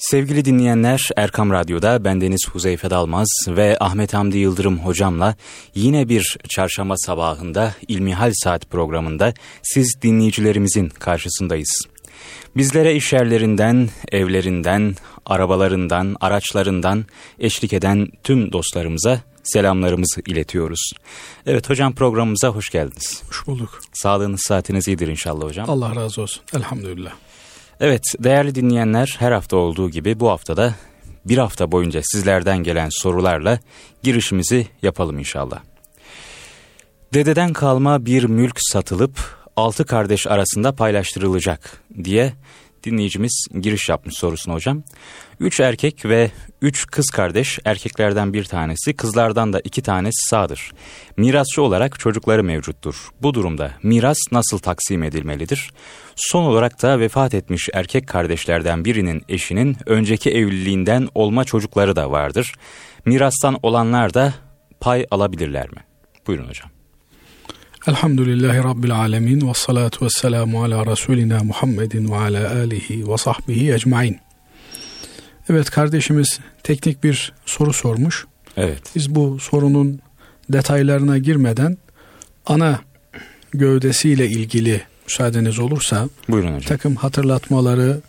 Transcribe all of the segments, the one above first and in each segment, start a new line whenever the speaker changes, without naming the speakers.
Sevgili dinleyenler Erkam Radyo'da bendeniz Huzeyfe Dalmaz ve Ahmet Hamdi Yıldırım hocamla yine bir çarşamba sabahında İlmihal Saat programında siz dinleyicilerimizin karşısındayız. Bizlere iş yerlerinden, evlerinden, arabalarından, araçlarından eşlik eden tüm dostlarımıza selamlarımızı iletiyoruz. Evet hocam programımıza hoş geldiniz.
Hoş bulduk.
Sağlığınız saatiniz iyidir inşallah hocam.
Allah razı olsun. Elhamdülillah.
Evet değerli dinleyenler her hafta olduğu gibi bu haftada bir hafta boyunca sizlerden gelen sorularla girişimizi yapalım inşallah. Dededen kalma bir mülk satılıp altı kardeş arasında paylaştırılacak diye dinleyicimiz giriş yapmış sorusuna hocam. Üç erkek ve üç kız kardeş erkeklerden bir tanesi kızlardan da iki tanesi sağdır. Mirasçı olarak çocukları mevcuttur. Bu durumda miras nasıl taksim edilmelidir? Son olarak da vefat etmiş erkek kardeşlerden birinin eşinin önceki evliliğinden olma çocukları da vardır. Mirastan olanlar da pay alabilirler mi? Buyurun hocam.
Elhamdülillahi Rabbil Alemin ve salatu ve selamu ala Resulina Muhammedin ve ala alihi ve sahbihi ecmain. Evet kardeşimiz teknik bir soru sormuş.
Evet.
Biz bu sorunun detaylarına girmeden ana gövdesiyle ilgili müsaadeniz olursa
Buyurun hocam.
takım hatırlatmaları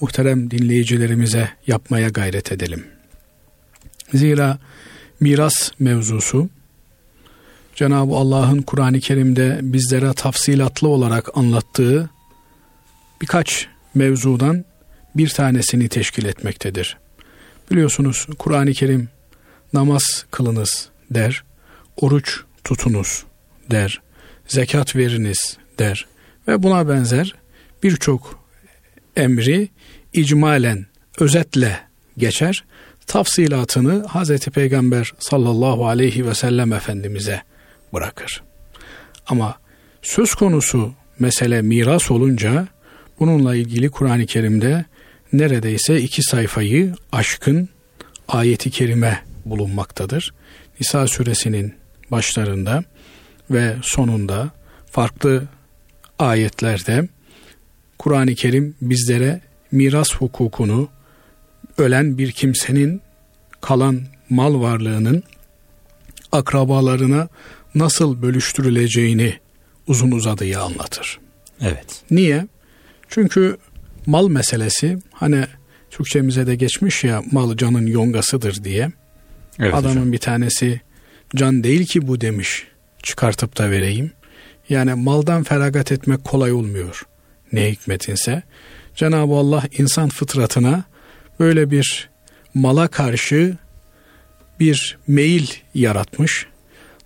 muhterem dinleyicilerimize yapmaya gayret edelim. Zira miras mevzusu Cenab-ı Allah'ın Kur'an-ı Kerim'de bizlere tafsilatlı olarak anlattığı birkaç mevzudan bir tanesini teşkil etmektedir. Biliyorsunuz Kur'an-ı Kerim namaz kılınız der, oruç tutunuz der, zekat veriniz der ve buna benzer birçok emri icmalen, özetle geçer. Tafsilatını Hazreti Peygamber sallallahu aleyhi ve sellem Efendimiz'e bırakır. Ama söz konusu mesele miras olunca bununla ilgili Kur'an-ı Kerim'de neredeyse iki sayfayı aşkın ayeti kerime bulunmaktadır. Nisa suresinin başlarında ve sonunda farklı ayetlerde Kur'an-ı Kerim bizlere miras hukukunu ölen bir kimsenin kalan mal varlığının akrabalarına nasıl bölüştürüleceğini uzun uzadıya anlatır.
Evet.
Niye? Çünkü mal meselesi hani Türkçemize de geçmiş ya mal canın yongasıdır diye.
evet
Adamın
hocam.
bir tanesi can değil ki bu demiş çıkartıp da vereyim. Yani maldan feragat etmek kolay olmuyor. Ne hikmetinse. Cenab-ı Allah insan fıtratına böyle bir mala karşı bir meyil yaratmış.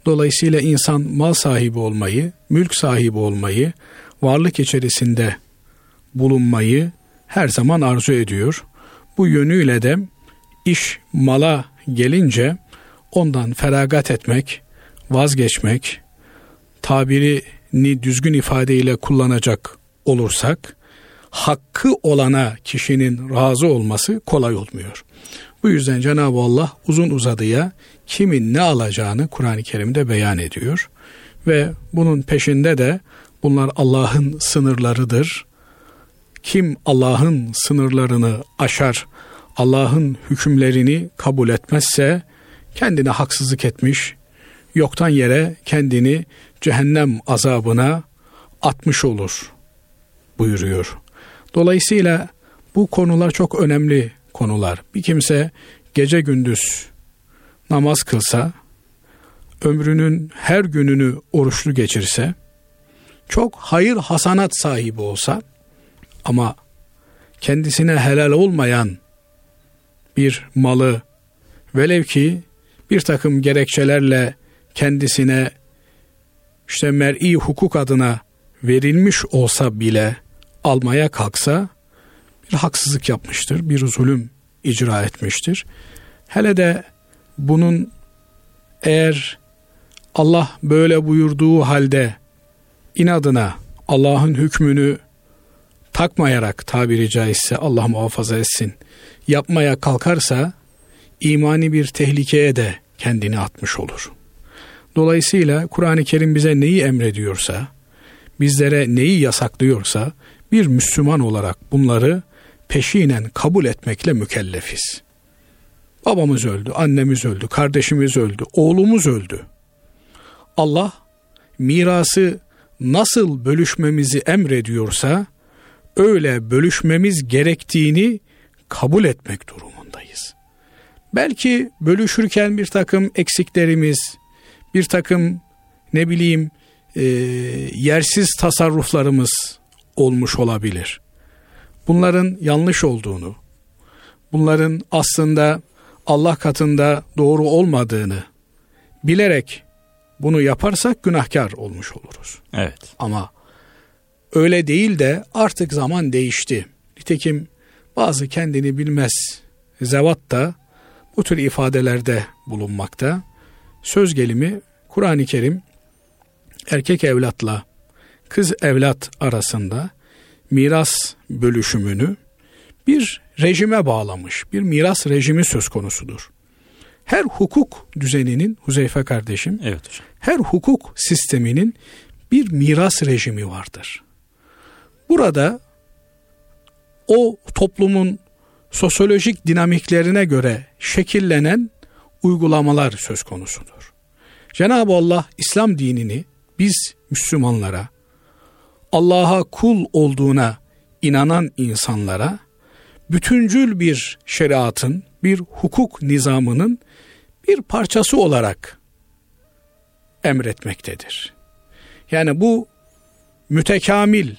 Dolayısıyla insan mal sahibi olmayı, mülk sahibi olmayı, varlık içerisinde bulunmayı her zaman arzu ediyor. Bu yönüyle de iş mala gelince ondan feragat etmek, vazgeçmek, tabirini düzgün ifadeyle kullanacak olursak, hakkı olana kişinin razı olması kolay olmuyor. Bu yüzden Cenab-ı Allah uzun uzadıya kimin ne alacağını Kur'an-ı Kerim'de beyan ediyor. Ve bunun peşinde de bunlar Allah'ın sınırlarıdır. Kim Allah'ın sınırlarını aşar, Allah'ın hükümlerini kabul etmezse kendine haksızlık etmiş, yoktan yere kendini cehennem azabına atmış olur buyuruyor. Dolayısıyla bu konular çok önemli konular. Bir kimse gece gündüz namaz kılsa, ömrünün her gününü oruçlu geçirse, çok hayır hasanat sahibi olsa ama kendisine helal olmayan bir malı velev ki bir takım gerekçelerle kendisine işte mer'i hukuk adına verilmiş olsa bile almaya kalksa bir haksızlık yapmıştır, bir zulüm icra etmiştir. Hele de bunun eğer Allah böyle buyurduğu halde inadına Allah'ın hükmünü takmayarak tabiri caizse Allah muhafaza etsin yapmaya kalkarsa imani bir tehlikeye de kendini atmış olur. Dolayısıyla Kur'an-ı Kerim bize neyi emrediyorsa, bizlere neyi yasaklıyorsa bir Müslüman olarak bunları peşinen kabul etmekle mükellefiz. Babamız öldü, annemiz öldü, kardeşimiz öldü, oğlumuz öldü. Allah mirası nasıl bölüşmemizi emrediyorsa öyle bölüşmemiz gerektiğini kabul etmek durumundayız. Belki bölüşürken bir takım eksiklerimiz, bir takım ne bileyim e, yersiz tasarruflarımız olmuş olabilir. Bunların yanlış olduğunu, bunların aslında Allah katında doğru olmadığını bilerek bunu yaparsak günahkar olmuş oluruz.
Evet.
Ama öyle değil de artık zaman değişti. Nitekim bazı kendini bilmez zevat da bu tür ifadelerde bulunmakta. Söz gelimi Kur'an-ı Kerim erkek evlatla kız evlat arasında miras bölüşümünü bir rejime bağlamış. Bir miras rejimi söz konusudur. Her hukuk düzeninin Huzeyfe kardeşim,
evet hocam.
her hukuk sisteminin bir miras rejimi vardır. Burada o toplumun sosyolojik dinamiklerine göre şekillenen uygulamalar söz konusudur. Cenab-ı Allah İslam dinini biz Müslümanlara, Allah'a kul olduğuna inanan insanlara bütüncül bir şeriatın, bir hukuk nizamının bir parçası olarak emretmektedir. Yani bu mütekamil,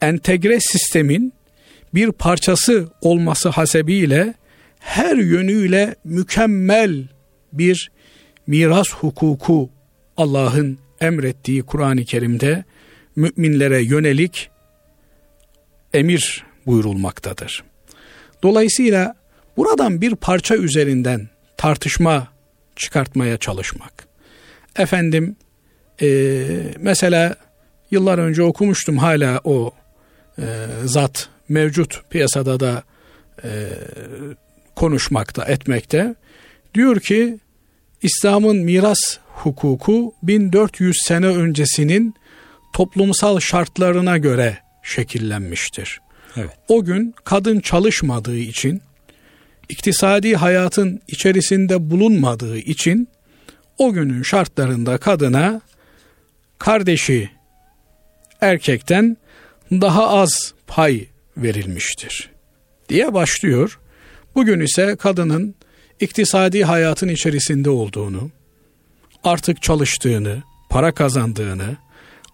entegre sistemin bir parçası olması hasebiyle her yönüyle mükemmel bir miras hukuku Allah'ın emrettiği Kur'an-ı Kerim'de müminlere yönelik emir buyurulmaktadır. Dolayısıyla buradan bir parça üzerinden tartışma çıkartmaya çalışmak. Efendim e, mesela yıllar önce okumuştum hala o e, zat mevcut piyasada da e, konuşmakta etmekte. Diyor ki İslam'ın miras hukuku 1400 sene öncesinin toplumsal şartlarına göre şekillenmiştir.
Evet.
O gün kadın çalışmadığı için, iktisadi hayatın içerisinde bulunmadığı için o günün şartlarında kadına kardeşi erkekten daha az pay verilmiştir diye başlıyor. Bugün ise kadının iktisadi hayatın içerisinde olduğunu, artık çalıştığını, para kazandığını,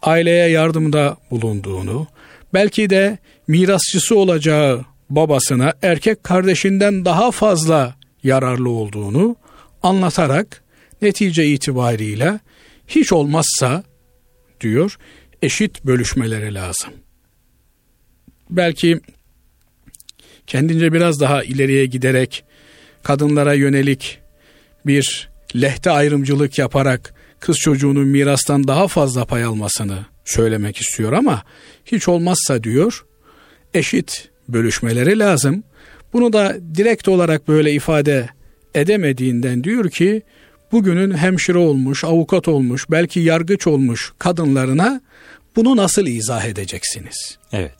aileye yardımda bulunduğunu, belki de mirasçısı olacağı babasına erkek kardeşinden daha fazla yararlı olduğunu anlatarak netice itibariyle hiç olmazsa diyor eşit bölüşmeleri lazım. Belki kendince biraz daha ileriye giderek kadınlara yönelik bir lehte ayrımcılık yaparak kız çocuğunun mirastan daha fazla pay almasını söylemek istiyor ama hiç olmazsa diyor eşit bölüşmeleri lazım. Bunu da direkt olarak böyle ifade edemediğinden diyor ki bugünün hemşire olmuş, avukat olmuş, belki yargıç olmuş kadınlarına bunu nasıl izah edeceksiniz?
Evet.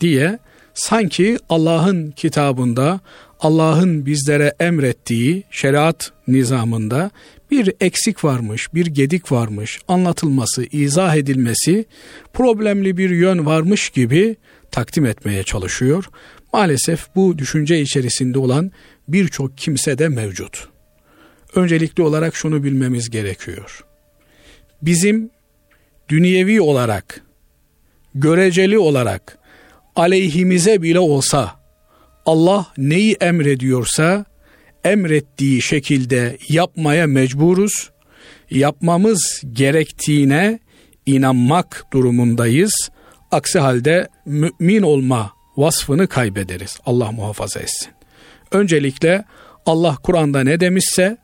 diye sanki Allah'ın kitabında Allah'ın bizlere emrettiği şeriat nizamında bir eksik varmış, bir gedik varmış, anlatılması, izah edilmesi, problemli bir yön varmış gibi takdim etmeye çalışıyor. Maalesef bu düşünce içerisinde olan birçok kimse de mevcut. Öncelikli olarak şunu bilmemiz gerekiyor. Bizim dünyevi olarak, göreceli olarak aleyhimize bile olsa Allah neyi emrediyorsa emrettiği şekilde yapmaya mecburuz. Yapmamız gerektiğine inanmak durumundayız. Aksi halde mümin olma vasfını kaybederiz. Allah muhafaza etsin. Öncelikle Allah Kur'an'da ne demişse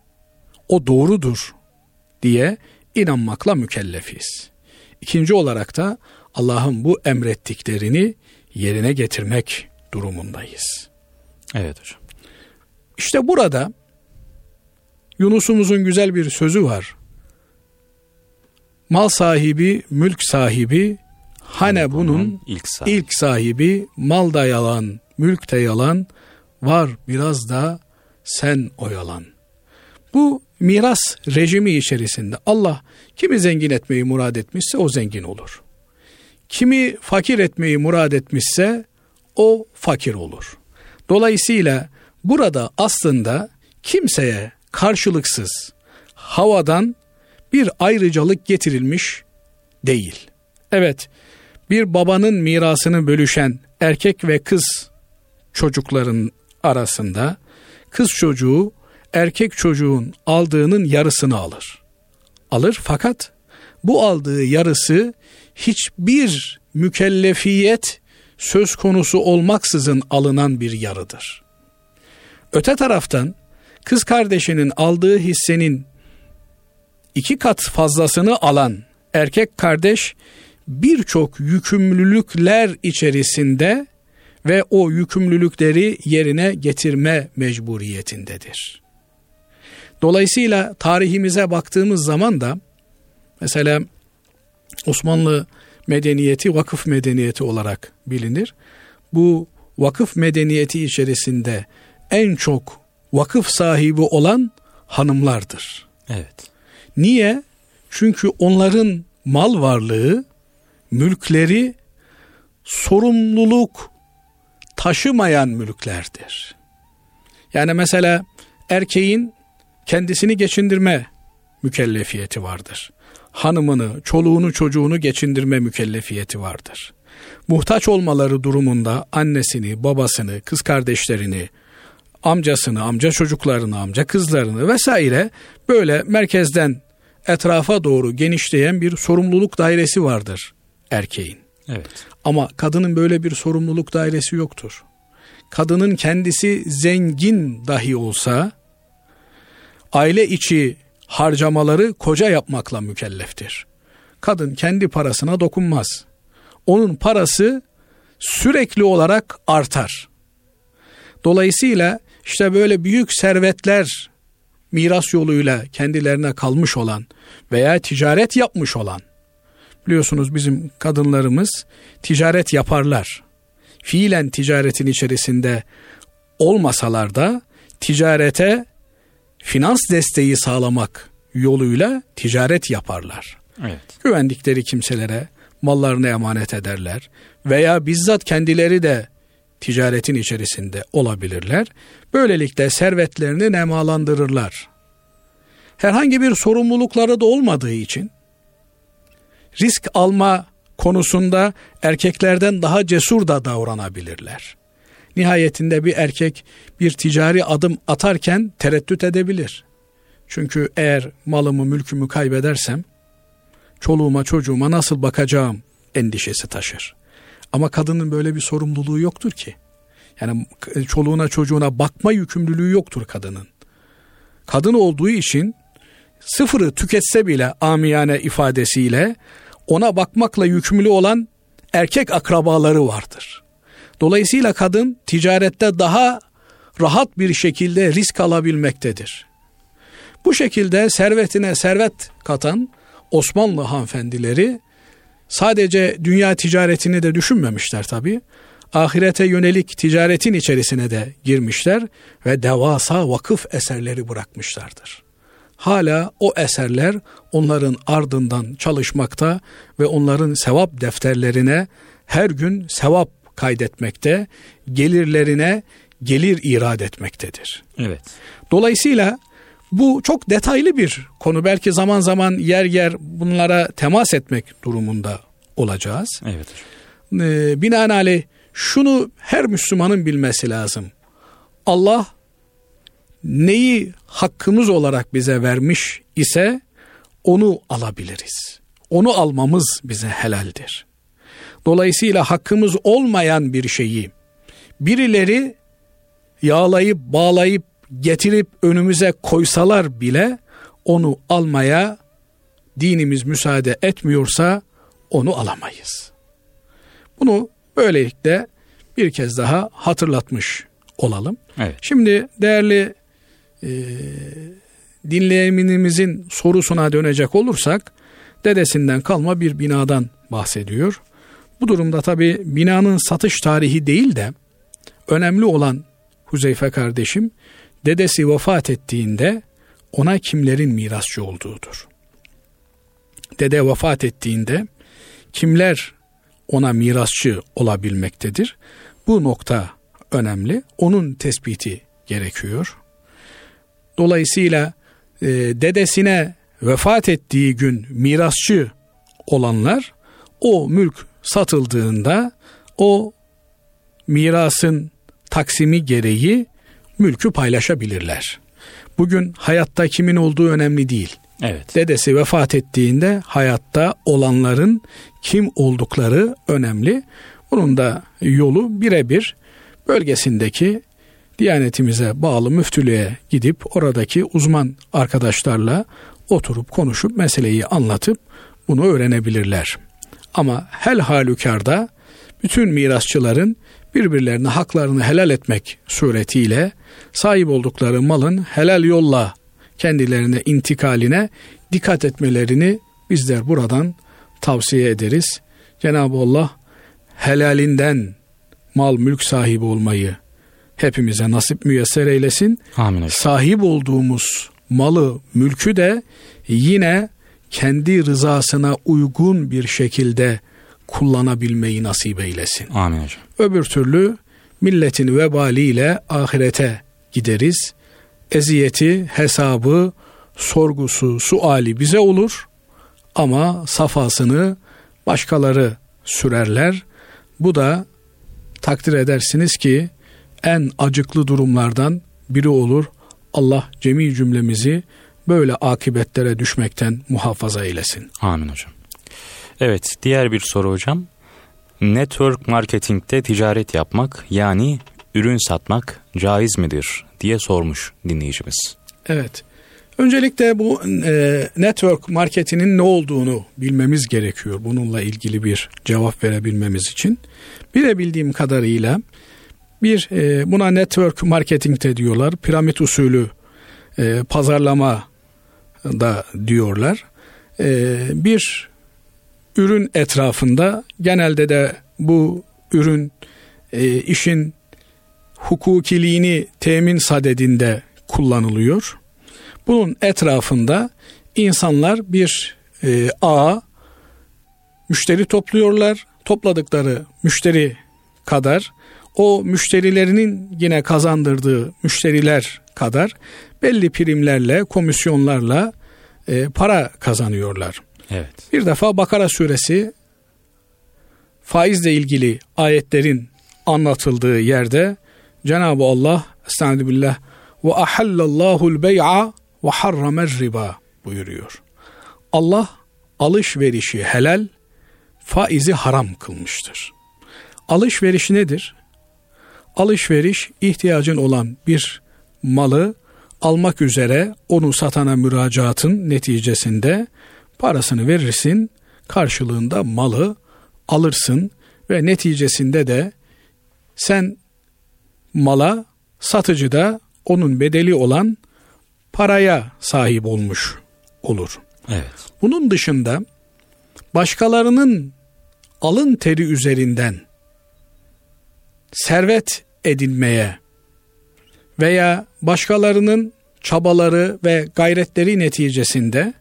o doğrudur diye inanmakla mükellefiz. İkinci olarak da Allah'ın bu emrettiklerini yerine getirmek durumundayız.
Evet hocam.
İşte burada Yunus'umuzun güzel bir sözü var. Mal sahibi, mülk sahibi, hane bunun
ilk sahibi.
ilk sahibi, mal da yalan, mülk de yalan, var biraz da sen oyalan. Bu miras rejimi içerisinde Allah kimi zengin etmeyi murad etmişse o zengin olur. Kimi fakir etmeyi murad etmişse o fakir olur. Dolayısıyla burada aslında kimseye karşılıksız havadan bir ayrıcalık getirilmiş değil. Evet, bir babanın mirasını bölüşen erkek ve kız çocukların arasında kız çocuğu erkek çocuğun aldığının yarısını alır. Alır fakat bu aldığı yarısı hiçbir mükellefiyet söz konusu olmaksızın alınan bir yarıdır. Öte taraftan kız kardeşinin aldığı hissenin iki kat fazlasını alan erkek kardeş birçok yükümlülükler içerisinde ve o yükümlülükleri yerine getirme mecburiyetindedir. Dolayısıyla tarihimize baktığımız zaman da mesela Osmanlı medeniyeti vakıf medeniyeti olarak bilinir. Bu vakıf medeniyeti içerisinde en çok vakıf sahibi olan hanımlardır.
Evet.
Niye? Çünkü onların mal varlığı, mülkleri sorumluluk taşımayan mülklerdir. Yani mesela erkeğin kendisini geçindirme mükellefiyeti vardır. Hanımını, çoluğunu, çocuğunu geçindirme mükellefiyeti vardır. Muhtaç olmaları durumunda annesini, babasını, kız kardeşlerini, amcasını, amca çocuklarını, amca kızlarını vesaire böyle merkezden etrafa doğru genişleyen bir sorumluluk dairesi vardır erkeğin.
Evet.
Ama kadının böyle bir sorumluluk dairesi yoktur. Kadının kendisi zengin dahi olsa aile içi harcamaları koca yapmakla mükelleftir. Kadın kendi parasına dokunmaz. Onun parası sürekli olarak artar. Dolayısıyla işte böyle büyük servetler miras yoluyla kendilerine kalmış olan veya ticaret yapmış olan biliyorsunuz bizim kadınlarımız ticaret yaparlar. Fiilen ticaretin içerisinde olmasalar da ticarete finans desteği sağlamak yoluyla ticaret yaparlar.
Evet.
Güvendikleri kimselere mallarını emanet ederler veya bizzat kendileri de ticaretin içerisinde olabilirler. Böylelikle servetlerini nemalandırırlar. Herhangi bir sorumlulukları da olmadığı için risk alma konusunda erkeklerden daha cesur da davranabilirler. Nihayetinde bir erkek bir ticari adım atarken tereddüt edebilir. Çünkü eğer malımı mülkümü kaybedersem çoluğuma çocuğuma nasıl bakacağım endişesi taşır. Ama kadının böyle bir sorumluluğu yoktur ki. Yani çoluğuna çocuğuna bakma yükümlülüğü yoktur kadının. Kadın olduğu için sıfırı tüketse bile amiyane ifadesiyle ona bakmakla yükümlü olan erkek akrabaları vardır. Dolayısıyla kadın ticarette daha rahat bir şekilde risk alabilmektedir. Bu şekilde servetine servet katan Osmanlı hanımefendileri sadece dünya ticaretini de düşünmemişler tabi. Ahirete yönelik ticaretin içerisine de girmişler ve devasa vakıf eserleri bırakmışlardır. Hala o eserler onların ardından çalışmakta ve onların sevap defterlerine her gün sevap kaydetmekte, gelirlerine gelir irad etmektedir.
Evet.
Dolayısıyla bu çok detaylı bir konu. Belki zaman zaman yer yer bunlara temas etmek durumunda olacağız.
Evet.
Ee, binaenaleyh şunu her Müslümanın bilmesi lazım. Allah neyi hakkımız olarak bize vermiş ise onu alabiliriz. Onu almamız bize helaldir. Dolayısıyla hakkımız olmayan bir şeyi birileri yağlayıp bağlayıp getirip önümüze koysalar bile onu almaya dinimiz müsaade etmiyorsa onu alamayız. Bunu böylelikle bir kez daha hatırlatmış olalım.
Evet.
Şimdi değerli e, dinleyenimizin sorusuna dönecek olursak dedesinden kalma bir binadan bahsediyor. Bu durumda tabi binanın satış tarihi değil de önemli olan Huzeyfe kardeşim dedesi vefat ettiğinde ona kimlerin mirasçı olduğudur. Dede vefat ettiğinde kimler ona mirasçı olabilmektedir? Bu nokta önemli. Onun tespiti gerekiyor. Dolayısıyla e, dedesine vefat ettiği gün mirasçı olanlar o mülk satıldığında o mirasın taksimi gereği mülkü paylaşabilirler. Bugün hayatta kimin olduğu önemli değil.
Evet.
Dedesi vefat ettiğinde hayatta olanların kim oldukları önemli. Bunun da yolu birebir bölgesindeki Diyanetimize bağlı müftülüğe gidip oradaki uzman arkadaşlarla oturup konuşup meseleyi anlatıp bunu öğrenebilirler. Ama hel halükarda bütün mirasçıların birbirlerine haklarını helal etmek suretiyle sahip oldukları malın helal yolla kendilerine intikaline dikkat etmelerini bizler buradan tavsiye ederiz. Cenab-ı Allah helalinden mal mülk sahibi olmayı hepimize nasip müyesser eylesin.
Amin.
Sahip olduğumuz malı, mülkü de yine kendi rızasına uygun bir şekilde kullanabilmeyi nasip eylesin.
Amin hocam.
Öbür türlü milletin vebaliyle ahirete gideriz. Eziyeti, hesabı, sorgusu, suali bize olur ama safasını başkaları sürerler. Bu da takdir edersiniz ki en acıklı durumlardan biri olur. Allah cemi cümlemizi böyle akibetlere düşmekten muhafaza eylesin.
Amin hocam. Evet diğer bir soru hocam. Network marketingte ticaret yapmak yani ürün satmak caiz midir diye sormuş dinleyicimiz.
Evet. Öncelikle bu e, network marketinin ne olduğunu bilmemiz gerekiyor. Bununla ilgili bir cevap verebilmemiz için. Bilebildiğim kadarıyla bir e, buna network marketing de diyorlar. Piramit usulü e, pazarlama da diyorlar. E, bir ürün etrafında genelde de bu ürün e, işin hukukiliğini temin sadedinde kullanılıyor. Bunun etrafında insanlar bir e, müşteri topluyorlar. Topladıkları müşteri kadar o müşterilerinin yine kazandırdığı müşteriler kadar belli primlerle, komisyonlarla e, para kazanıyorlar.
Evet.
Bir defa Bakara suresi faizle ilgili ayetlerin anlatıldığı yerde Cenab-ı Allah Estağfirullah ve ahallallahul bey'a ve harramer riba buyuruyor. Allah alışverişi helal, faizi haram kılmıştır. Alışveriş nedir? Alışveriş ihtiyacın olan bir malı almak üzere onu satana müracaatın neticesinde parasını verirsin, karşılığında malı alırsın ve neticesinde de sen mala satıcı da onun bedeli olan paraya sahip olmuş olur.
Evet.
Bunun dışında başkalarının alın teri üzerinden servet edinmeye veya başkalarının çabaları ve gayretleri neticesinde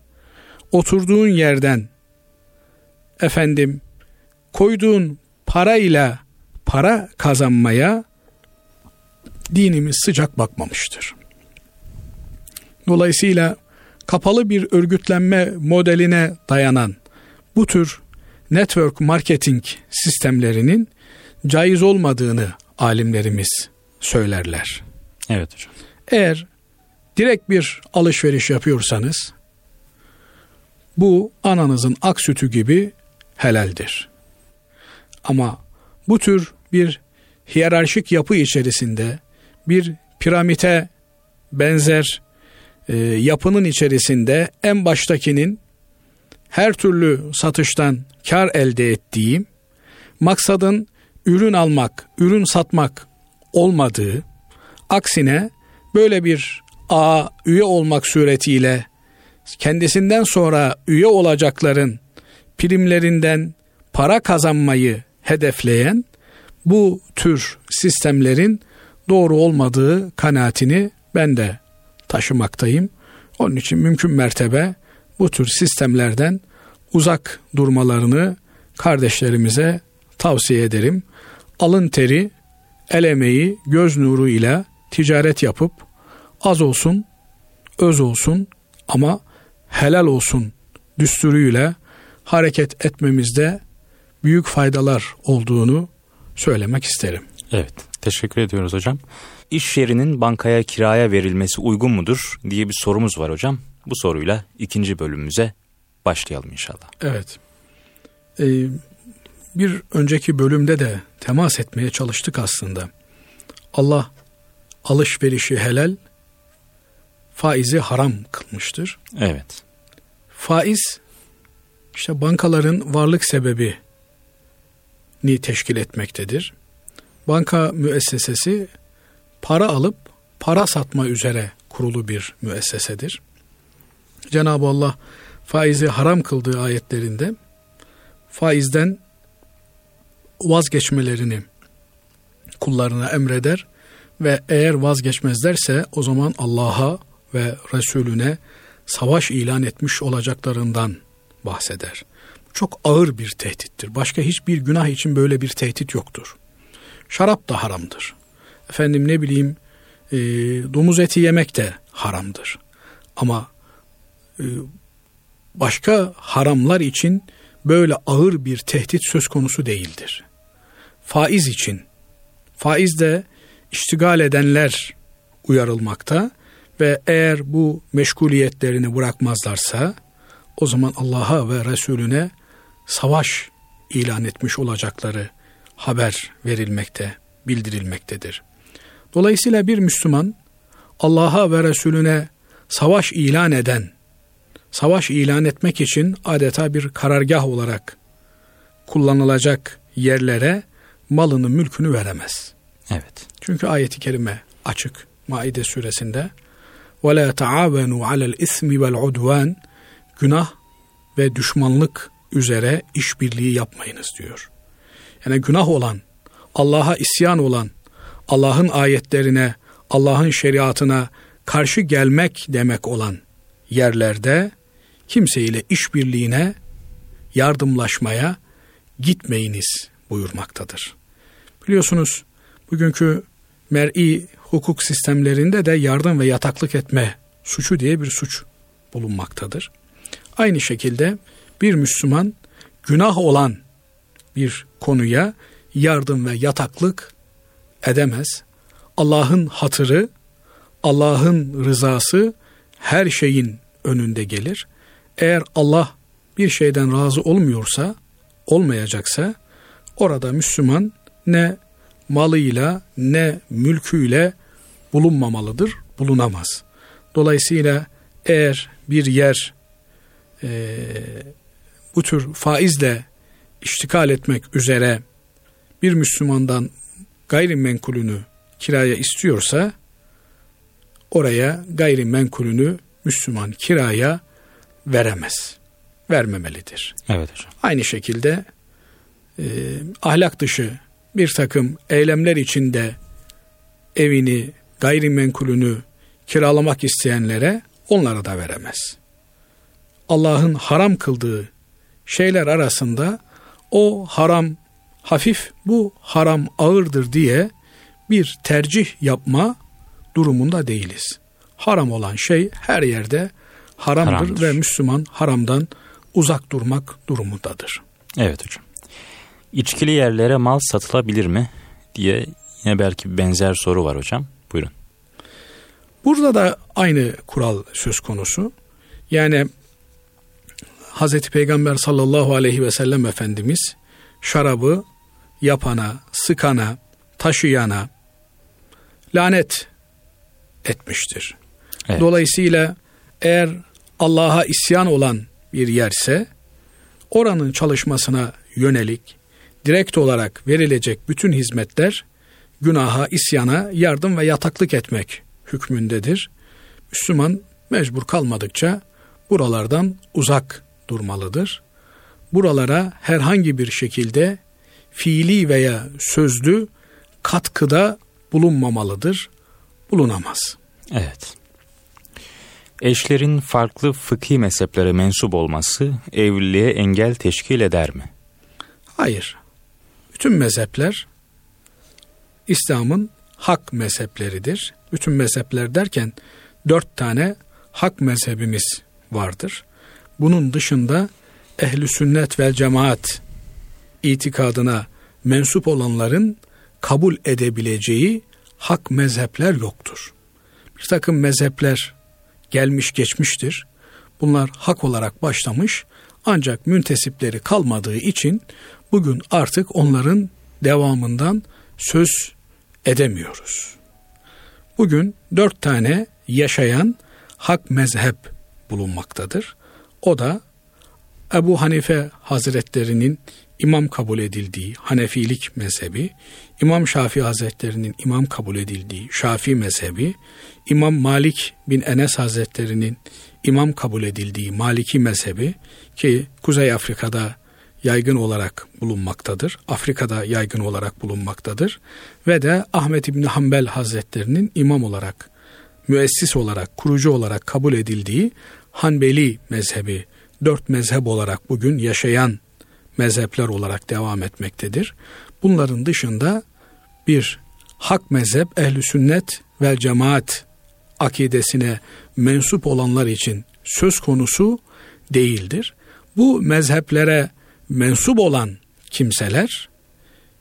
oturduğun yerden efendim koyduğun parayla para kazanmaya dinimiz sıcak bakmamıştır. Dolayısıyla kapalı bir örgütlenme modeline dayanan bu tür network marketing sistemlerinin caiz olmadığını alimlerimiz söylerler.
Evet hocam.
Eğer direkt bir alışveriş yapıyorsanız bu ananızın ak sütü gibi helaldir. Ama bu tür bir hiyerarşik yapı içerisinde bir piramite benzer e, yapının içerisinde en baştakinin her türlü satıştan kar elde ettiği, maksadın ürün almak, ürün satmak olmadığı, aksine böyle bir a üye olmak suretiyle kendisinden sonra üye olacakların primlerinden para kazanmayı hedefleyen bu tür sistemlerin doğru olmadığı kanaatini ben de taşımaktayım. Onun için mümkün mertebe bu tür sistemlerden uzak durmalarını kardeşlerimize tavsiye ederim. Alın teri, el emeği, göz nuru ile ticaret yapıp az olsun, öz olsun ama helal olsun düsturuyla hareket etmemizde büyük faydalar olduğunu söylemek isterim.
Evet, teşekkür ediyoruz hocam. İş yerinin bankaya kiraya verilmesi uygun mudur diye bir sorumuz var hocam. Bu soruyla ikinci bölümümüze başlayalım inşallah.
Evet. Ee, bir önceki bölümde de temas etmeye çalıştık aslında. Allah alışverişi helal, faizi haram kılmıştır.
Evet.
Faiz işte bankaların varlık sebebi ni teşkil etmektedir. Banka müessesesi para alıp para satma üzere kurulu bir müessesedir. Cenab-ı Allah faizi haram kıldığı ayetlerinde faizden vazgeçmelerini kullarına emreder ve eğer vazgeçmezlerse o zaman Allah'a ve Resulüne savaş ilan etmiş olacaklarından bahseder. Çok ağır bir tehdittir. Başka hiçbir günah için böyle bir tehdit yoktur. Şarap da haramdır. Efendim ne bileyim e, domuz eti yemek de haramdır. Ama e, başka haramlar için böyle ağır bir tehdit söz konusu değildir. Faiz için, faiz de iştigal edenler uyarılmakta ve eğer bu meşguliyetlerini bırakmazlarsa o zaman Allah'a ve Resulüne savaş ilan etmiş olacakları haber verilmekte, bildirilmektedir. Dolayısıyla bir Müslüman Allah'a ve Resulüne savaş ilan eden, savaş ilan etmek için adeta bir karargah olarak kullanılacak yerlere malını, mülkünü veremez.
Evet.
Çünkü ayeti kerime açık Maide suresinde. وَلَا تَعَابَنُوا عَلَى الْاِثْمِ وَالْعُدْوَانِ Günah ve düşmanlık üzere işbirliği yapmayınız diyor. Yani günah olan, Allah'a isyan olan, Allah'ın ayetlerine, Allah'ın şeriatına karşı gelmek demek olan yerlerde kimseyle işbirliğine, yardımlaşmaya gitmeyiniz buyurmaktadır. Biliyorsunuz bugünkü mer'i hukuk sistemlerinde de yardım ve yataklık etme suçu diye bir suç bulunmaktadır. Aynı şekilde bir Müslüman günah olan bir konuya yardım ve yataklık edemez. Allah'ın hatırı, Allah'ın rızası her şeyin önünde gelir. Eğer Allah bir şeyden razı olmuyorsa, olmayacaksa orada Müslüman ne malıyla ne mülküyle bulunmamalıdır, bulunamaz. Dolayısıyla eğer bir yer e, bu tür faizle iştikal etmek üzere bir Müslümandan gayrimenkulünü kiraya istiyorsa oraya gayrimenkulünü Müslüman kiraya veremez. Vermemelidir.
Evet hocam.
Aynı şekilde e, ahlak dışı bir takım eylemler içinde evini, gayrimenkulünü kiralamak isteyenlere onlara da veremez. Allah'ın haram kıldığı şeyler arasında o haram hafif, bu haram ağırdır diye bir tercih yapma durumunda değiliz. Haram olan şey her yerde haramdır, haramdır. ve Müslüman haramdan uzak durmak durumundadır.
Evet hocam. İçkili yerlere mal satılabilir mi diye yine belki benzer soru var hocam. Buyurun.
Burada da aynı kural söz konusu. Yani Hazreti Peygamber sallallahu aleyhi ve sellem Efendimiz şarabı yapana, sıkana, taşıyana lanet etmiştir. Evet. Dolayısıyla eğer Allah'a isyan olan bir yerse oranın çalışmasına yönelik direkt olarak verilecek bütün hizmetler günaha, isyana yardım ve yataklık etmek hükmündedir. Müslüman mecbur kalmadıkça buralardan uzak durmalıdır. Buralara herhangi bir şekilde fiili veya sözlü katkıda bulunmamalıdır, bulunamaz.
Evet. Eşlerin farklı fıkhi mezheplere mensup olması evliliğe engel teşkil eder mi?
Hayır. Bütün mezhepler İslam'ın hak mezhepleridir. Bütün mezhepler derken dört tane hak mezhebimiz vardır. Bunun dışında ehli sünnet vel cemaat itikadına mensup olanların kabul edebileceği hak mezhepler yoktur. Bir takım mezhepler gelmiş geçmiştir. Bunlar hak olarak başlamış ancak müntesipleri kalmadığı için bugün artık onların devamından söz edemiyoruz. Bugün dört tane yaşayan hak mezhep bulunmaktadır. O da Ebu Hanife Hazretlerinin imam kabul edildiği Hanefilik mezhebi, İmam Şafii Hazretlerinin imam kabul edildiği Şafii mezhebi, İmam Malik bin Enes Hazretlerinin imam kabul edildiği Maliki mezhebi ki Kuzey Afrika'da yaygın olarak bulunmaktadır. Afrika'da yaygın olarak bulunmaktadır. Ve de Ahmet İbni Hanbel Hazretlerinin imam olarak, müessis olarak, kurucu olarak kabul edildiği Hanbeli mezhebi, dört mezhep olarak bugün yaşayan mezhepler olarak devam etmektedir. Bunların dışında bir hak mezhep ehli sünnet ve cemaat akidesine mensup olanlar için söz konusu değildir. Bu mezheplere mensup olan kimseler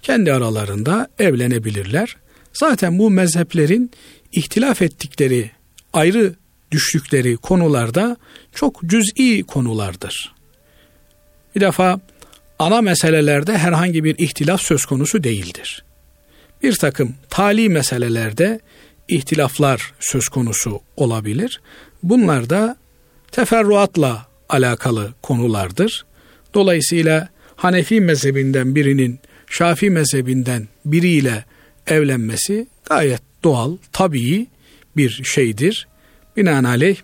kendi aralarında evlenebilirler. Zaten bu mezheplerin ihtilaf ettikleri, ayrı düştükleri konularda çok cüz'i konulardır. Bir defa ana meselelerde herhangi bir ihtilaf söz konusu değildir. Bir takım tali meselelerde ihtilaflar söz konusu olabilir. Bunlar da teferruatla alakalı konulardır. Dolayısıyla Hanefi mezhebinden birinin Şafii mezhebinden biriyle evlenmesi gayet doğal, tabii bir şeydir. Binaenaleyh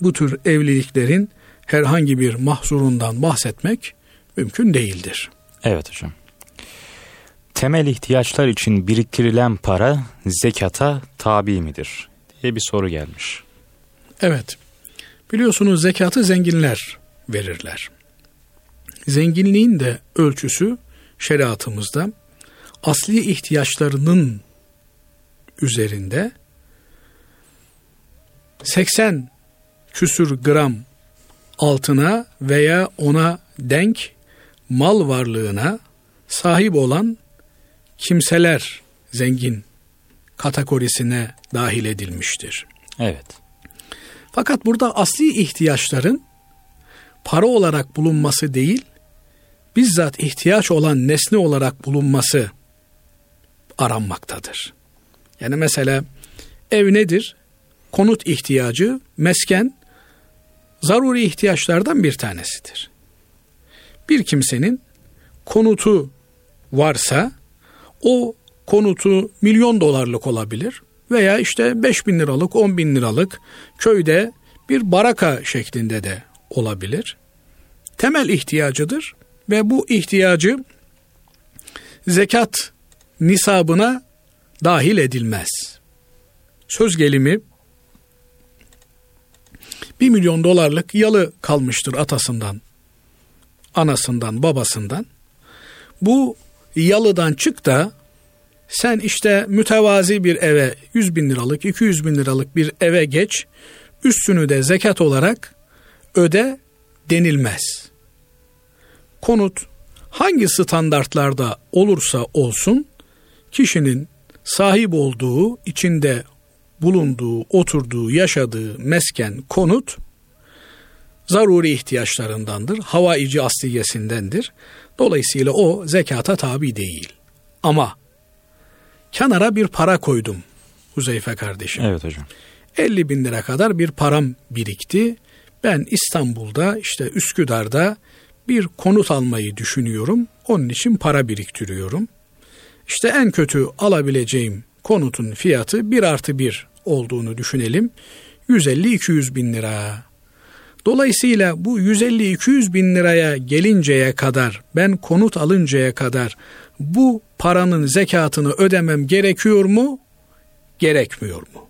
bu tür evliliklerin herhangi bir mahzurundan bahsetmek mümkün değildir.
Evet hocam. Temel ihtiyaçlar için biriktirilen para zekata tabi midir? diye bir soru gelmiş.
Evet. Biliyorsunuz zekatı zenginler verirler. Zenginliğin de ölçüsü şeriatımızda asli ihtiyaçlarının üzerinde 80 küsür gram altına veya ona denk mal varlığına sahip olan kimseler zengin kategorisine dahil edilmiştir.
Evet.
Fakat burada asli ihtiyaçların para olarak bulunması değil, bizzat ihtiyaç olan nesne olarak bulunması aranmaktadır. Yani mesela ev nedir? Konut ihtiyacı, mesken zaruri ihtiyaçlardan bir tanesidir. Bir kimsenin konutu varsa o konutu milyon dolarlık olabilir veya işte 5 bin liralık 10 bin liralık köyde bir baraka şeklinde de olabilir. Temel ihtiyacıdır ve bu ihtiyacı zekat nisabına dahil edilmez. Söz gelimi 1 milyon dolarlık yalı kalmıştır atasından, anasından, babasından. Bu yalıdan çık da sen işte mütevazi bir eve 100 bin liralık, 200 bin liralık bir eve geç, üstünü de zekat olarak öde denilmez. Konut hangi standartlarda olursa olsun kişinin sahip olduğu, içinde bulunduğu, oturduğu, yaşadığı mesken, konut zaruri ihtiyaçlarındandır. Havaici asliyesindendir. Dolayısıyla o zekata tabi değil. Ama kenara bir para koydum Huzeyfe kardeşim.
Evet hocam.
50 bin lira kadar bir param birikti. Ben İstanbul'da işte Üsküdar'da bir konut almayı düşünüyorum. Onun için para biriktiriyorum. İşte en kötü alabileceğim konutun fiyatı 1 artı 1 olduğunu düşünelim. 150-200 bin lira. Dolayısıyla bu 150-200 bin liraya gelinceye kadar ben konut alıncaya kadar bu paranın zekatını ödemem gerekiyor mu? Gerekmiyor mu?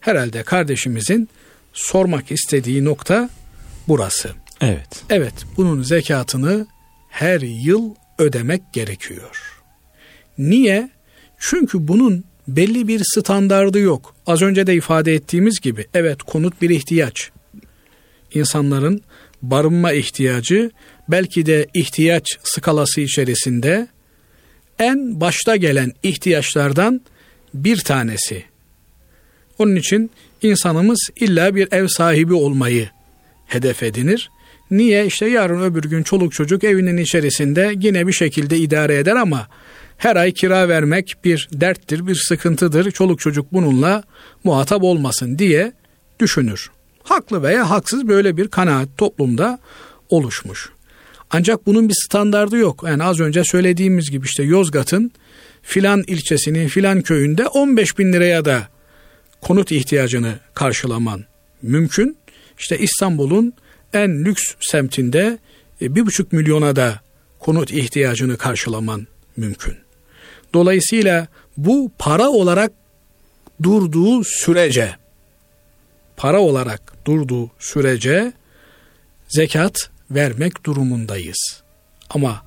Herhalde kardeşimizin sormak istediği nokta burası.
Evet.
Evet, bunun zekatını her yıl ödemek gerekiyor. Niye? Çünkü bunun belli bir standardı yok. Az önce de ifade ettiğimiz gibi evet konut bir ihtiyaç. İnsanların barınma ihtiyacı belki de ihtiyaç skalası içerisinde en başta gelen ihtiyaçlardan bir tanesi. Onun için insanımız illa bir ev sahibi olmayı hedef edinir. Niye? İşte yarın öbür gün çoluk çocuk evinin içerisinde yine bir şekilde idare eder ama her ay kira vermek bir derttir, bir sıkıntıdır. Çoluk çocuk bununla muhatap olmasın diye düşünür. Haklı veya haksız böyle bir kanaat toplumda oluşmuş. Ancak bunun bir standardı yok. Yani az önce söylediğimiz gibi işte Yozgat'ın filan ilçesinin filan köyünde 15 bin liraya da konut ihtiyacını karşılaman mümkün. İşte İstanbul'un en lüks semtinde e, bir buçuk milyona da konut ihtiyacını karşılaman mümkün. Dolayısıyla bu para olarak durduğu sürece para olarak durduğu sürece zekat vermek durumundayız. Ama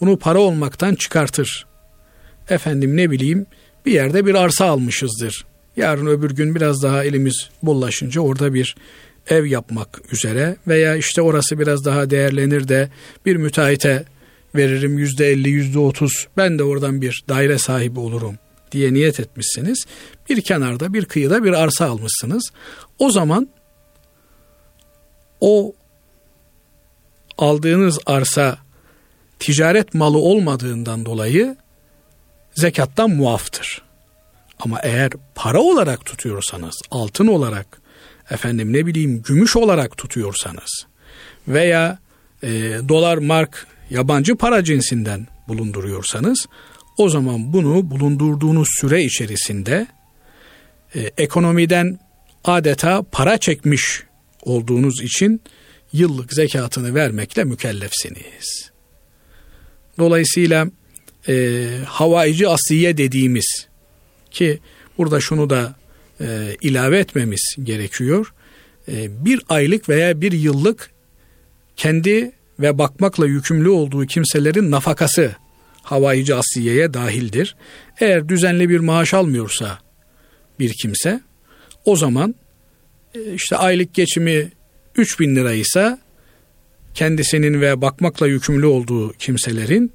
bunu para olmaktan çıkartır. Efendim ne bileyim bir yerde bir arsa almışızdır. Yarın öbür gün biraz daha elimiz bollaşınca orada bir ev yapmak üzere veya işte orası biraz daha değerlenir de bir müteahhite veririm yüzde elli yüzde otuz ben de oradan bir daire sahibi olurum diye niyet etmişsiniz. Bir kenarda bir kıyıda bir arsa almışsınız. O zaman o aldığınız arsa ticaret malı olmadığından dolayı zekattan muaftır. Ama eğer para olarak tutuyorsanız, altın olarak, efendim ne bileyim gümüş olarak tutuyorsanız veya e, dolar, mark, yabancı para cinsinden bulunduruyorsanız o zaman bunu bulundurduğunuz süre içerisinde e, ekonomiden adeta para çekmiş olduğunuz için yıllık zekatını vermekle mükellefsiniz. Dolayısıyla e, havaici asiye dediğimiz ki burada şunu da e, ilave etmemiz gerekiyor. E, bir aylık veya bir yıllık kendi ve bakmakla yükümlü olduğu kimselerin nafakası havaici asiyeye dahildir. Eğer düzenli bir maaş almıyorsa bir kimse o zaman e, işte aylık geçimi 3 bin liraysa kendisinin ve bakmakla yükümlü olduğu kimselerin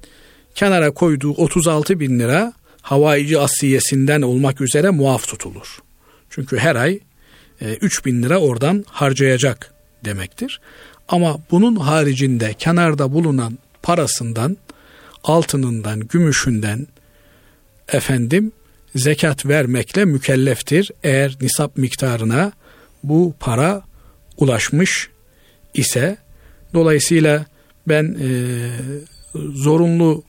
kenara koyduğu 36 bin lira havaici asiyesinden olmak üzere muaf tutulur. Çünkü her ay 3 e, bin lira oradan harcayacak demektir. Ama bunun haricinde kenarda bulunan parasından, altınından, gümüşünden efendim zekat vermekle mükelleftir. Eğer nisap miktarına bu para ulaşmış ise dolayısıyla ben e, zorunlu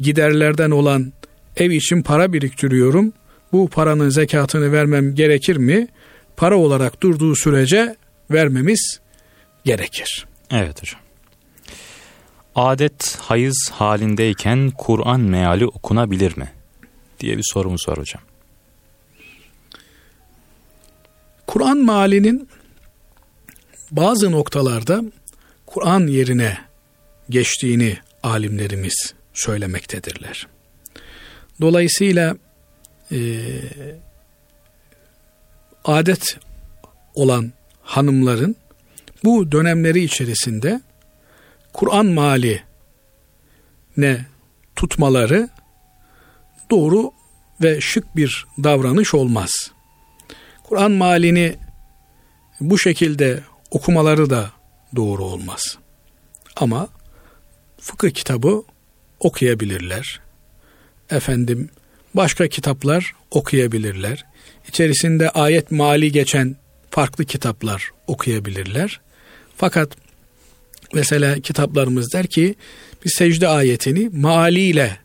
giderlerden olan ev için para biriktiriyorum. Bu paranın zekatını vermem gerekir mi? Para olarak durduğu sürece vermemiz gerekir.
Evet hocam. Adet hayız halindeyken Kur'an meali okunabilir mi? diye bir sorumuz var hocam.
Kur'an mealinin bazı noktalarda Kur'an yerine geçtiğini alimlerimiz söylemektedirler. Dolayısıyla e, adet olan hanımların bu dönemleri içerisinde Kur'an mali ne tutmaları doğru ve şık bir davranış olmaz. Kur'an malini bu şekilde okumaları da doğru olmaz. Ama fıkıh kitabı okuyabilirler. Efendim başka kitaplar okuyabilirler. İçerisinde ayet mali geçen farklı kitaplar okuyabilirler. Fakat mesela kitaplarımız der ki bir secde ayetini maaliyle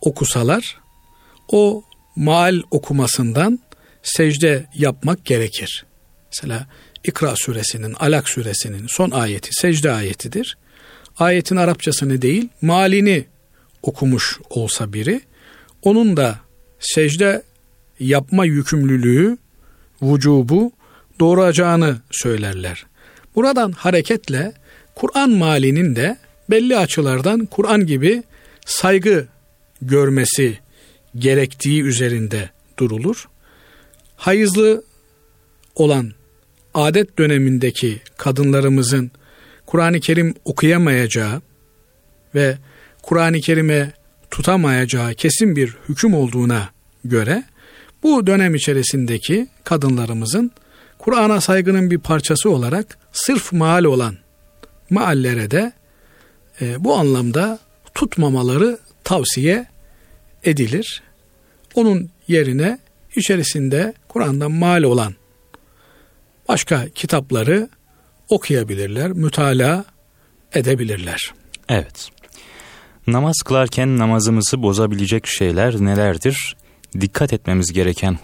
okusalar o maal okumasından secde yapmak gerekir. Mesela İkra suresinin, Alak suresinin son ayeti secde ayetidir. Ayetin Arapçasını değil, malini okumuş olsa biri onun da secde yapma yükümlülüğü, vücubu doğuracağını söylerler. Buradan hareketle Kur'an malinin de belli açılardan Kur'an gibi saygı görmesi gerektiği üzerinde durulur. Hayızlı olan adet dönemindeki kadınlarımızın Kur'an-ı Kerim okuyamayacağı ve Kur'an-ı Kerim'e tutamayacağı kesin bir hüküm olduğuna göre bu dönem içerisindeki kadınlarımızın Kur'an'a saygının bir parçası olarak sırf maal olan maallere de e, bu anlamda tutmamaları tavsiye edilir. Onun yerine içerisinde Kur'an'dan mal olan başka kitapları okuyabilirler, mütalaa edebilirler.
Evet. Namaz kılarken namazımızı bozabilecek şeyler nelerdir? Dikkat etmemiz gereken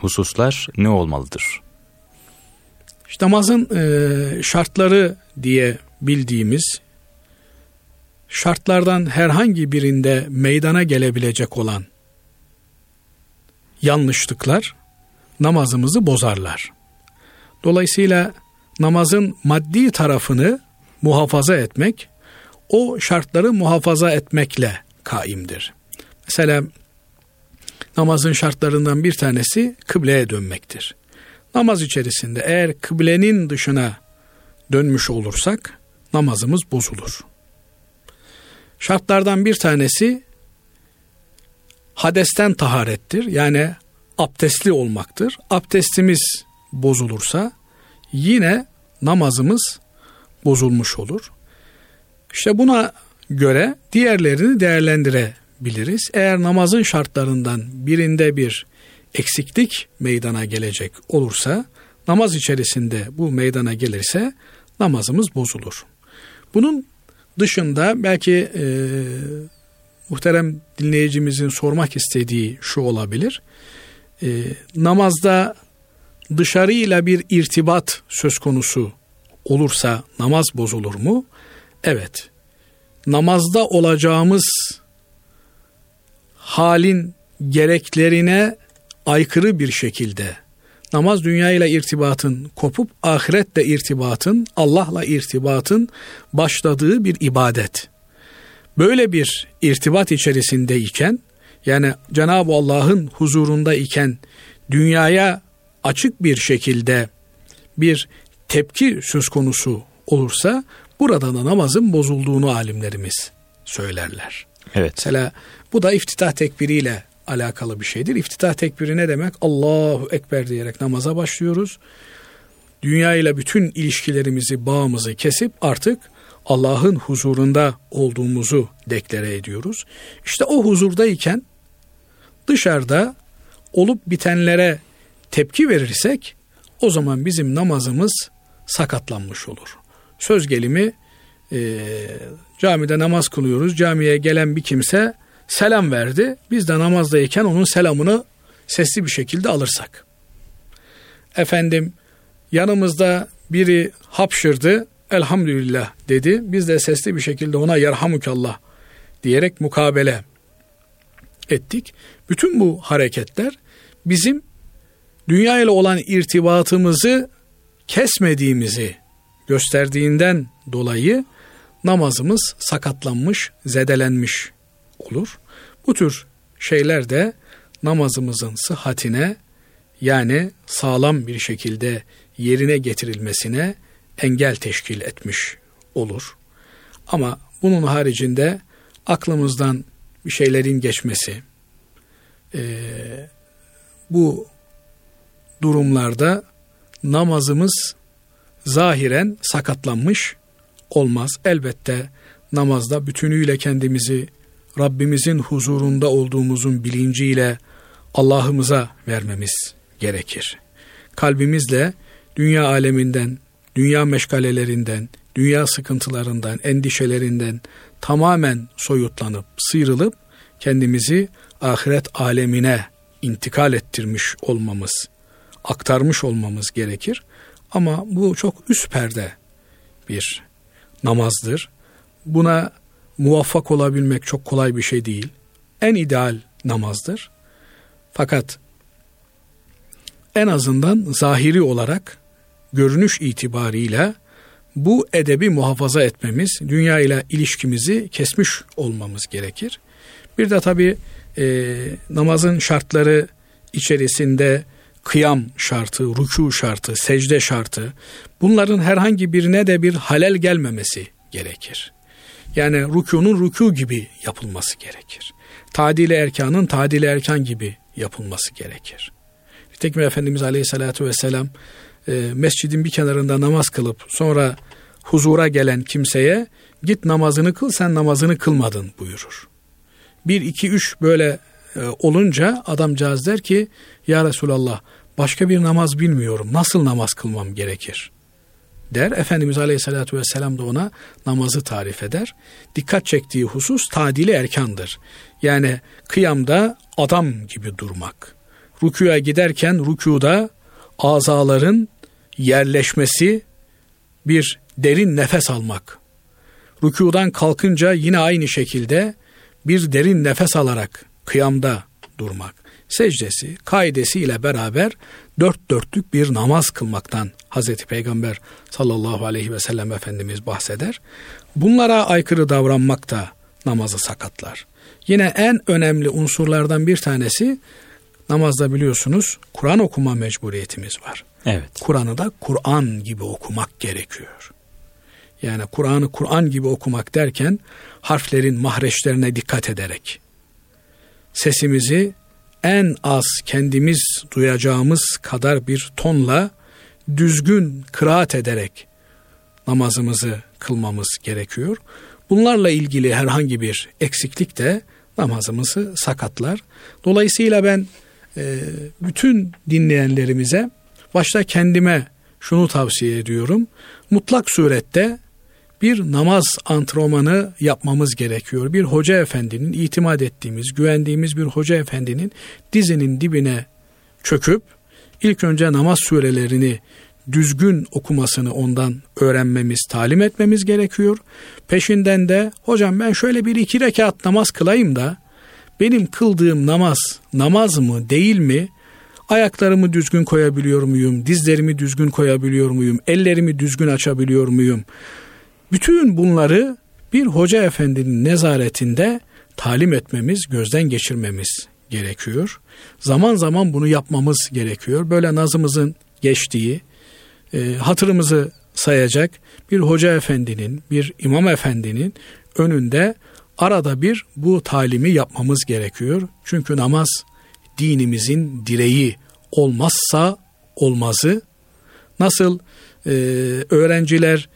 hususlar ne olmalıdır?
İşte namazın e, şartları diye bildiğimiz şartlardan herhangi birinde meydana gelebilecek olan yanlışlıklar namazımızı bozarlar. Dolayısıyla namazın maddi tarafını muhafaza etmek o şartları muhafaza etmekle kaimdir. Mesela namazın şartlarından bir tanesi kıbleye dönmektir. Namaz içerisinde eğer kıblenin dışına dönmüş olursak namazımız bozulur. Şartlardan bir tanesi hadesten taharettir. Yani abdestli olmaktır. Abdestimiz bozulursa yine namazımız bozulmuş olur. İşte buna göre diğerlerini değerlendirebiliriz. Eğer namazın şartlarından birinde bir eksiklik meydana gelecek olursa, namaz içerisinde bu meydana gelirse namazımız bozulur. Bunun dışında belki e, muhterem dinleyicimizin sormak istediği şu olabilir. E, namazda dışarıyla bir irtibat söz konusu olursa namaz bozulur mu? Evet. Namazda olacağımız halin gereklerine aykırı bir şekilde namaz dünya ile irtibatın kopup ahiretle irtibatın, Allah'la irtibatın başladığı bir ibadet. Böyle bir irtibat içerisindeyken yani Cenab-ı Allah'ın huzurunda iken dünyaya açık bir şekilde bir tepki söz konusu olursa burada da namazın bozulduğunu alimlerimiz söylerler.
Evet.
Mesela bu da iftitah tekbiriyle alakalı bir şeydir. İftitah tekbiri ne demek? Allahu Ekber diyerek namaza başlıyoruz. Dünya ile bütün ilişkilerimizi, bağımızı kesip artık Allah'ın huzurunda olduğumuzu deklare ediyoruz. İşte o huzurdayken dışarıda olup bitenlere tepki verirsek o zaman bizim namazımız sakatlanmış olur. Söz gelimi e, camide namaz kılıyoruz. Camiye gelen bir kimse selam verdi. Biz de namazdayken onun selamını sesli bir şekilde alırsak. Efendim yanımızda biri hapşırdı. Elhamdülillah dedi. Biz de sesli bir şekilde ona yerhamukallah diyerek mukabele ettik. Bütün bu hareketler bizim dünya ile olan irtibatımızı kesmediğimizi gösterdiğinden dolayı namazımız sakatlanmış, zedelenmiş olur. Bu tür şeyler de namazımızın sıhhatine yani sağlam bir şekilde yerine getirilmesine engel teşkil etmiş olur. Ama bunun haricinde aklımızdan bir şeylerin geçmesi, e, bu durumlarda namazımız zahiren sakatlanmış olmaz. Elbette namazda bütünüyle kendimizi Rabbimizin huzurunda olduğumuzun bilinciyle Allah'ımıza vermemiz gerekir. Kalbimizle dünya aleminden, dünya meşgalelerinden, dünya sıkıntılarından, endişelerinden tamamen soyutlanıp, sıyrılıp kendimizi ahiret alemine intikal ettirmiş olmamız, aktarmış olmamız gerekir. Ama bu çok üst perde bir namazdır. Buna muvaffak olabilmek çok kolay bir şey değil. En ideal namazdır. Fakat en azından zahiri olarak görünüş itibariyle bu edebi muhafaza etmemiz, dünya ile ilişkimizi kesmiş olmamız gerekir. Bir de tabi e, namazın şartları içerisinde kıyam şartı, rükû şartı, secde şartı bunların herhangi birine de bir halel gelmemesi gerekir. Yani rükûnun rükû gibi yapılması gerekir. Tadili erkanın tadili erkan gibi yapılması gerekir. Nitekim Efendimiz Aleyhisselatü Vesselam e, mescidin bir kenarında namaz kılıp sonra huzura gelen kimseye git namazını kıl sen namazını kılmadın buyurur. Bir, iki, üç böyle e, olunca adamcağız der ki ya Resulallah başka bir namaz bilmiyorum nasıl namaz kılmam gerekir der. Efendimiz Aleyhisselatü Vesselam da ona namazı tarif eder. Dikkat çektiği husus tadili erkandır. Yani kıyamda adam gibi durmak. Rükuya giderken rükuda azaların yerleşmesi, bir derin nefes almak. Rükudan kalkınca yine aynı şekilde bir derin nefes alarak kıyamda durmak. Secdesi, kaidesi ile beraber dört dörtlük bir namaz kılmaktan Hazreti Peygamber sallallahu aleyhi ve sellem Efendimiz bahseder. Bunlara aykırı davranmak da namazı sakatlar. Yine en önemli unsurlardan bir tanesi namazda biliyorsunuz Kur'an okuma mecburiyetimiz var.
Evet.
Kur'an'ı da Kur'an gibi okumak gerekiyor. Yani Kur'an'ı Kur'an gibi okumak derken harflerin mahreçlerine dikkat ederek sesimizi en az kendimiz duyacağımız kadar bir tonla düzgün kıraat ederek namazımızı kılmamız gerekiyor. Bunlarla ilgili herhangi bir eksiklik de namazımızı sakatlar. Dolayısıyla ben e, bütün dinleyenlerimize başta kendime şunu tavsiye ediyorum. Mutlak surette bir namaz antrenmanı yapmamız gerekiyor. Bir hoca efendinin itimat ettiğimiz, güvendiğimiz bir hoca efendinin dizinin dibine çöküp ilk önce namaz surelerini düzgün okumasını ondan öğrenmemiz, talim etmemiz gerekiyor. Peşinden de hocam ben şöyle bir iki rekat namaz kılayım da benim kıldığım namaz namaz mı değil mi? Ayaklarımı düzgün koyabiliyor muyum? Dizlerimi düzgün koyabiliyor muyum? Ellerimi düzgün açabiliyor muyum? Bütün bunları bir hoca efendinin nezaretinde talim etmemiz, gözden geçirmemiz gerekiyor. Zaman zaman bunu yapmamız gerekiyor. Böyle nazımızın geçtiği, e, hatırımızı sayacak bir hoca efendinin, bir imam efendinin önünde arada bir bu talimi yapmamız gerekiyor. Çünkü namaz dinimizin direği olmazsa olmazı. Nasıl e, öğrenciler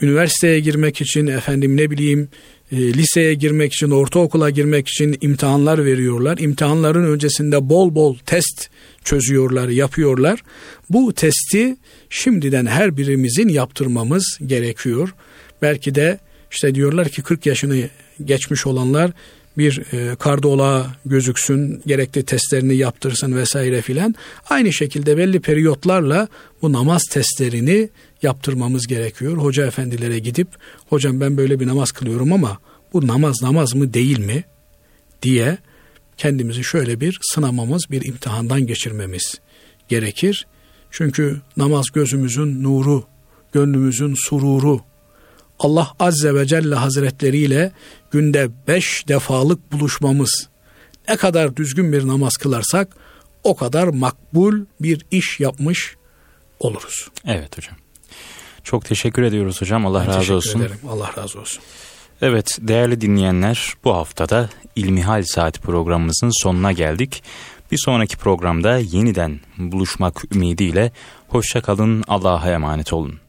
üniversiteye girmek için efendim ne bileyim e, liseye girmek için, ortaokula girmek için imtihanlar veriyorlar. İmtihanların öncesinde bol bol test çözüyorlar, yapıyorlar. Bu testi şimdiden her birimizin yaptırmamız gerekiyor. Belki de işte diyorlar ki 40 yaşını geçmiş olanlar bir e, kardola gözüksün, gerekli testlerini yaptırsın vesaire filan. Aynı şekilde belli periyotlarla bu namaz testlerini yaptırmamız gerekiyor. Hoca efendilere gidip hocam ben böyle bir namaz kılıyorum ama bu namaz namaz mı değil mi diye kendimizi şöyle bir sınamamız, bir imtihandan geçirmemiz gerekir. Çünkü namaz gözümüzün nuru, gönlümüzün sururu. Allah Azze ve Celle Hazretleri ile günde beş defalık buluşmamız. Ne kadar düzgün bir namaz kılarsak o kadar makbul bir iş yapmış oluruz.
Evet hocam. Çok teşekkür ediyoruz hocam. Allah ben razı olsun. Ederim.
Allah razı olsun.
Evet değerli dinleyenler bu haftada İlmihal Saati programımızın sonuna geldik. Bir sonraki programda yeniden buluşmak ümidiyle hoşça kalın Allah'a emanet olun.